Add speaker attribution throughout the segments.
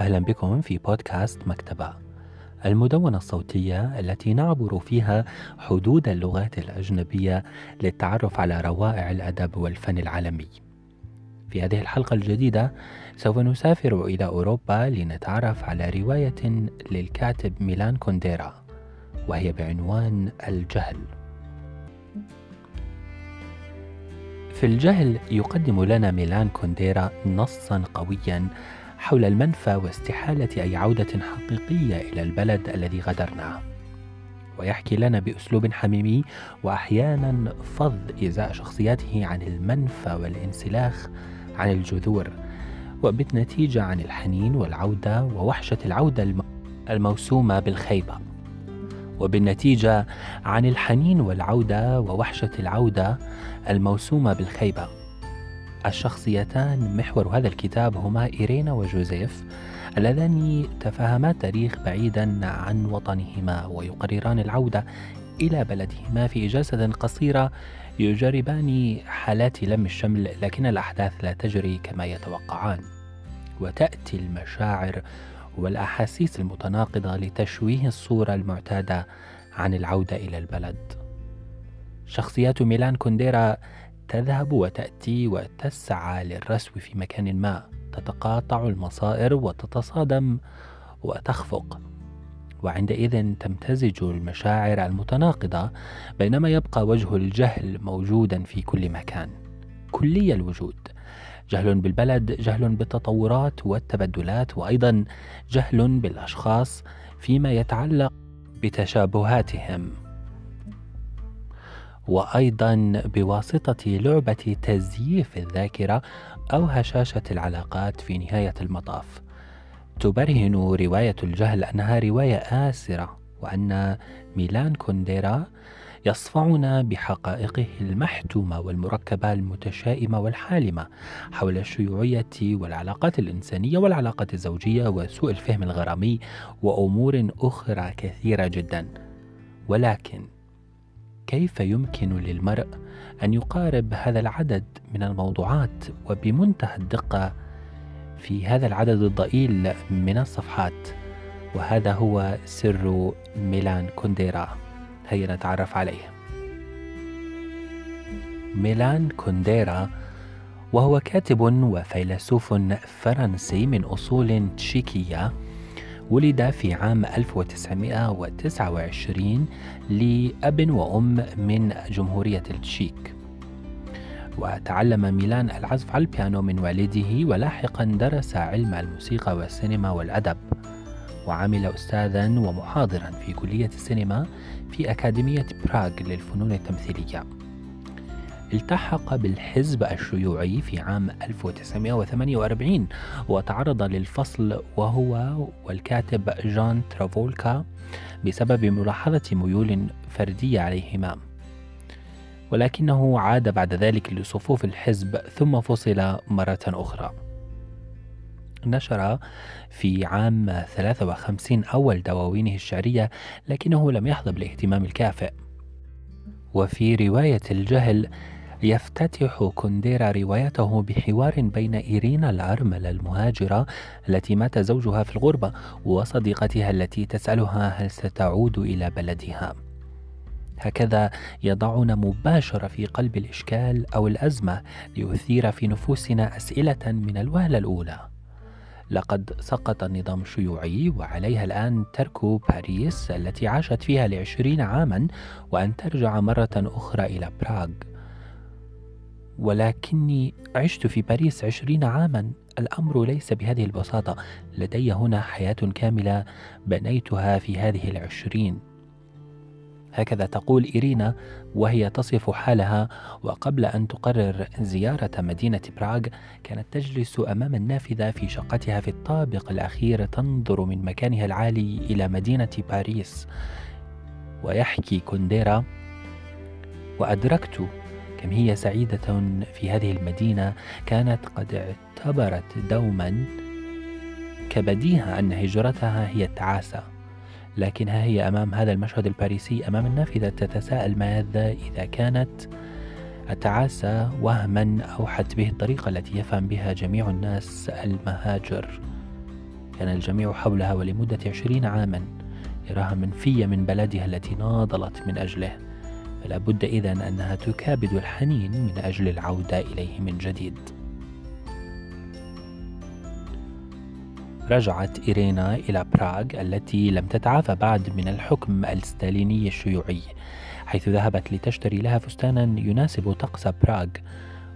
Speaker 1: أهلا بكم في بودكاست مكتبة المدونة الصوتية التي نعبر فيها حدود اللغات الأجنبية للتعرف على روائع الأدب والفن العالمي. في هذه الحلقة الجديدة سوف نسافر إلى أوروبا لنتعرف على رواية للكاتب ميلان كونديرا وهي بعنوان الجهل. في الجهل يقدم لنا ميلان كونديرا نصا قويا حول المنفى واستحالة أي عودة حقيقية إلى البلد الذي غادرناه ويحكي لنا بأسلوب حميمي وأحيانا فظ إزاء شخصياته عن المنفى والانسلاخ عن الجذور وبالنتيجة عن الحنين والعودة ووحشة العودة الموسومة بالخيبة. وبالنتيجة عن الحنين والعودة ووحشة العودة الموسومة بالخيبة. الشخصيتان محور هذا الكتاب هما إيرينا وجوزيف اللذان تفهما التاريخ بعيدا عن وطنهما ويقرران العودة إلى بلدهما في إجازة قصيرة يجربان حالات لم الشمل لكن الأحداث لا تجري كما يتوقعان. وتأتي المشاعر والأحاسيس المتناقضة لتشويه الصورة المعتادة عن العودة إلى البلد. شخصيات ميلان كونديرا تذهب وتأتي وتسعى للرسو في مكان ما. تتقاطع المصائر وتتصادم وتخفق. وعندئذ تمتزج المشاعر المتناقضة بينما يبقى وجه الجهل موجودا في كل مكان. كلي الوجود. جهل بالبلد جهل بالتطورات والتبدلات وأيضا جهل بالأشخاص فيما يتعلق بتشابهاتهم. وأيضا بواسطة لعبة تزييف الذاكرة أو هشاشة العلاقات في نهاية المطاف. تبرهن رواية الجهل أنها رواية آسرة وأن ميلان كونديرا يصفعنا بحقائقه المحتومه والمركبة المتشائمة والحالمة حول الشيوعية والعلاقات الإنسانية والعلاقات الزوجية وسوء الفهم الغرامي وأمور أخرى كثيرة جدا. ولكن كيف يمكن للمرء أن يقارب هذا العدد من الموضوعات وبمنتهى الدقة في هذا العدد الضئيل من الصفحات؟ وهذا هو سر ميلان كونديرا. هيا نتعرف عليه. ميلان كونديرا وهو كاتب وفيلسوف فرنسي من أصول تشيكية ولد في عام 1929 لأب وأم من جمهورية التشيك. وتعلم ميلان العزف على البيانو من والده ولاحقا درس علم الموسيقى والسينما والأدب. وعمل أستاذا ومحاضرا في كلية السينما في أكاديمية براغ للفنون التمثيلية. التحق بالحزب الشيوعي في عام 1948 وتعرض للفصل وهو والكاتب جان ترافولكا بسبب ملاحظة ميول فردية عليهما. ولكنه عاد بعد ذلك لصفوف الحزب ثم فصل مرة أخرى. نشر في عام 53 أول دواوينه الشعرية لكنه لم يحظى بالاهتمام الكافئ. وفي رواية الجهل يفتتح كونديرا روايته بحوار بين إيرينا الأرملة المهاجرة التي مات زوجها في الغربة وصديقتها التي تسألها هل ستعود إلى بلدها. هكذا يضعنا مباشرة في قلب الإشكال أو الأزمة ليثير في نفوسنا أسئلة من الوهلة الأولى. لقد سقط النظام الشيوعي وعليها الآن ترك باريس التي عاشت فيها لعشرين عاما وأن ترجع مرة أخرى إلى براغ. ولكني عشت في باريس عشرين عاما. الأمر ليس بهذه البساطة. لدي هنا حياة كاملة بنيتها في هذه العشرين. هكذا تقول إيرينا وهي تصف حالها. وقبل أن تقرر زيارة مدينة براغ كانت تجلس أمام النافذة في شقتها في الطابق الأخير تنظر من مكانها العالي إلى مدينة باريس. ويحكي كونديرا وأدركت كم هي سعيدة في هذه المدينة كانت قد اعتبرت دوما كبديهة أن هجرتها هي التعاسة. لكنها هي أمام هذا المشهد الباريسي أمام النافذة تتساءل ماذا إذا كانت التعاسة وهما أوحت به الطريقة التي يفهم بها جميع الناس المهاجر. كان الجميع حولها ولمدة عشرين عاما يراها منفية من بلدها التي ناضلت من أجله. فلا بد إذن أنها تكابد الحنين من أجل العودة إليه من جديد. رجعت إيرينا إلى براغ التي لم تتعافى بعد من الحكم الستاليني الشيوعي حيث ذهبت لتشتري لها فستانا يناسب طقس براغ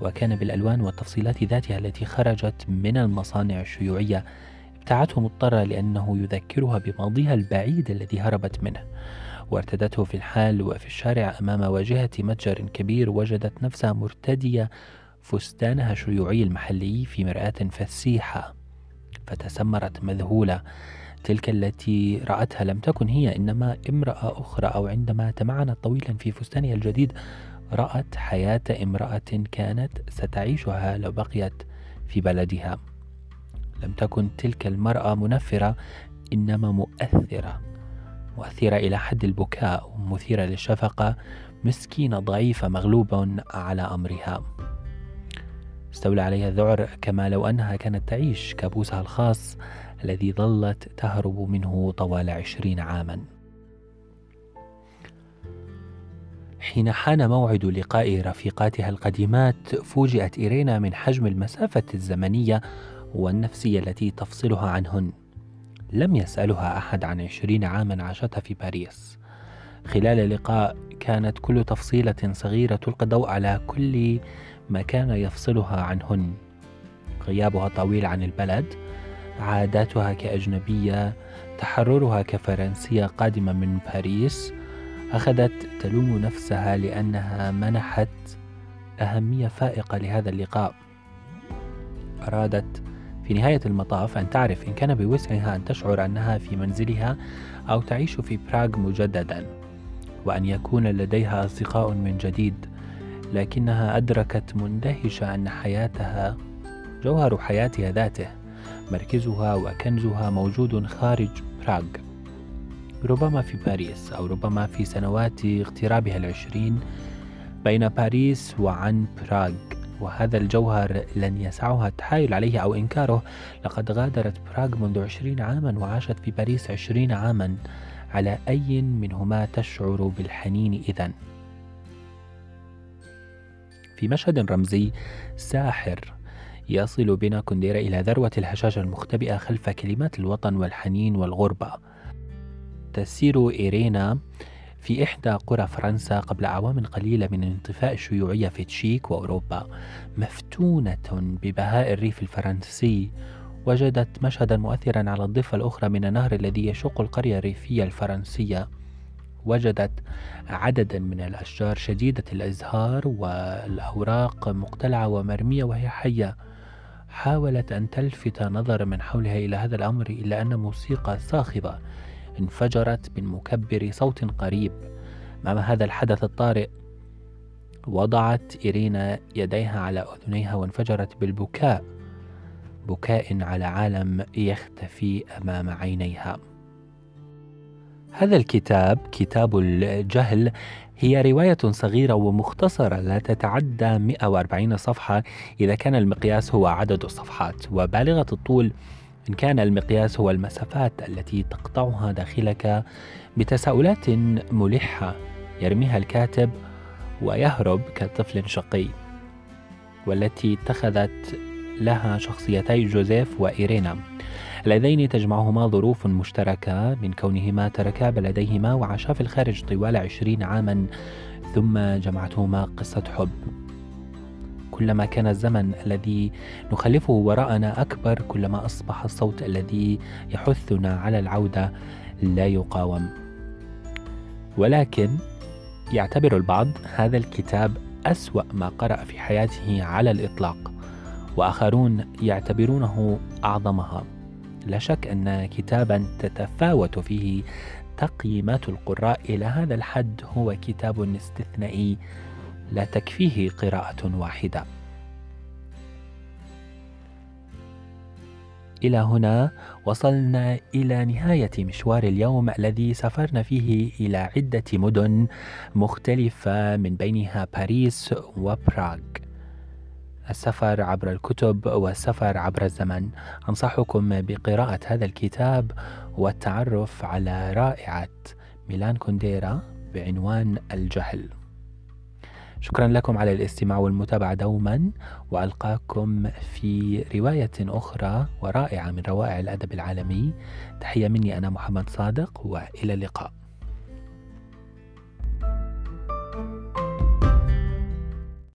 Speaker 1: وكان بالألوان والتفصيلات ذاتها التي خرجت من المصانع الشيوعية ابتعته مضطرة لأنه يذكرها بماضيها البعيد الذي هربت منه. وارتدته في الحال وفي الشارع أمام واجهة متجر كبير وجدت نفسها مرتدية فستانها الشيوعي المحلي في مرآة فسيحة. فتسمرت مذهولة. تلك التي رأتها لم تكن هي إنما امرأة أخرى أو عندما تمعنت طويلا في فستانها الجديد رأت حياة امرأة كانت ستعيشها لو بقيت في بلدها. لم تكن تلك المرأة منفرة إنما مؤثرة. مؤثرة إلى حد البكاء ومثيرة للشفقة مسكينة ضعيفة مغلوبة على أمرها. استولى عليها الذعر كما لو أنها كانت تعيش كابوسها الخاص الذي ظلت تهرب منه طوال عشرين عاما. حين حان موعد لقاء رفيقاتها القديمات فوجئت إيرينا من حجم المسافة الزمنية والنفسية التي تفصلها عنهن. لم يسألها أحد عن عشرين عاما عاشتها في باريس. خلال اللقاء كانت كل تفصيلة صغيرة تلقي الضوء على كل ما كان يفصلها عنهن. غيابها طويل عن البلد عاداتها كأجنبية تحررها كفرنسية قادمة من باريس أخذت تلوم نفسها لأنها منحت أهمية فائقة لهذا اللقاء. أرادت في نهاية المطاف أن تعرف إن كان بوسعها أن تشعر أنها في منزلها أو تعيش في براغ مجددا وأن يكون لديها أصدقاء من جديد لكنها أدركت مندهشة أن حياتها جوهر حياتها ذاته مركزها وكنزها موجود خارج براغ. ربما في باريس أو ربما في سنوات اغترابها العشرين بين باريس وعن براغ. وهذا الجوهر لن يسعها التحايل عليه أو إنكاره. لقد غادرت براغ منذ عشرين عاما وعاشت في باريس عشرين عاما. على أي منهما تشعر بالحنين إذن؟ في مشهد رمزي ساحر يصل بنا كنديرة إلى ذروة الهشاشة المختبئة خلف كلمات الوطن والحنين والغربة. تسير إيرينا في إحدى قرى فرنسا قبل أعوام قليلة من انطفاء الشيوعية في تشيك وأوروبا مفتونة ببهاء الريف الفرنسي وجدت مشهدا مؤثرا على الضفة الأخرى من النهر الذي يشق القرية الريفية الفرنسية. وجدت عددا من الأشجار شديدة الأزهار والأوراق مقتلعة ومرمية وهي حية. حاولت أن تلفت نظر من حولها إلى هذا الأمر إلا أن موسيقى صاخبة انفجرت من مكبر صوت قريب. أمام هذا الحدث الطارئ؟ وضعت إيرينا يديها على أذنيها وانفجرت بالبكاء. بكاء على عالم يختفي أمام عينيها. هذا الكتاب كتاب الجهل هي رواية صغيرة ومختصرة لا تتعدى 140 صفحة. إذا كان المقياس هو عدد الصفحات. وبالغة الطول إن كان المقياس هو المسافات التي تقطعها داخلك بتساؤلات ملحة يرميها الكاتب ويهرب كطفل شقي والتي اتخذت لها شخصيتي جوزيف وإيرينا. اللذين تجمعهما ظروف مشتركة من كونهما تركا بلديهما وعاشا في الخارج طوال عشرين عاما ثم جمعتهما قصة حب. كلما كان الزمن الذي نخلفه وراءنا أكبر كلما أصبح الصوت الذي يحثنا على العودة لا يقاوم. ولكن يعتبر البعض هذا الكتاب أسوأ ما قرأ في حياته على الإطلاق وآخرون يعتبرونه أعظمها. لا شك أن كتابا تتفاوت فيه تقييمات القراء. إلى هذا الحد هو كتاب استثنائي لا تكفيه قراءة واحدة. إلى هنا وصلنا إلى نهاية مشوار اليوم الذي سافرنا فيه إلى عدة مدن مختلفة من بينها باريس وبراغ. السفر عبر الكتب والسفر عبر الزمن أنصحكم بقراءة هذا الكتاب والتعرف على رائعة ميلان كونديرا بعنوان الجهل شكرا لكم على الاستماع والمتابعة دوما وألقاكم في رواية أخرى ورائعة من روائع الأدب العالمي. تحية مني أنا محمد صادق وإلى اللقاء.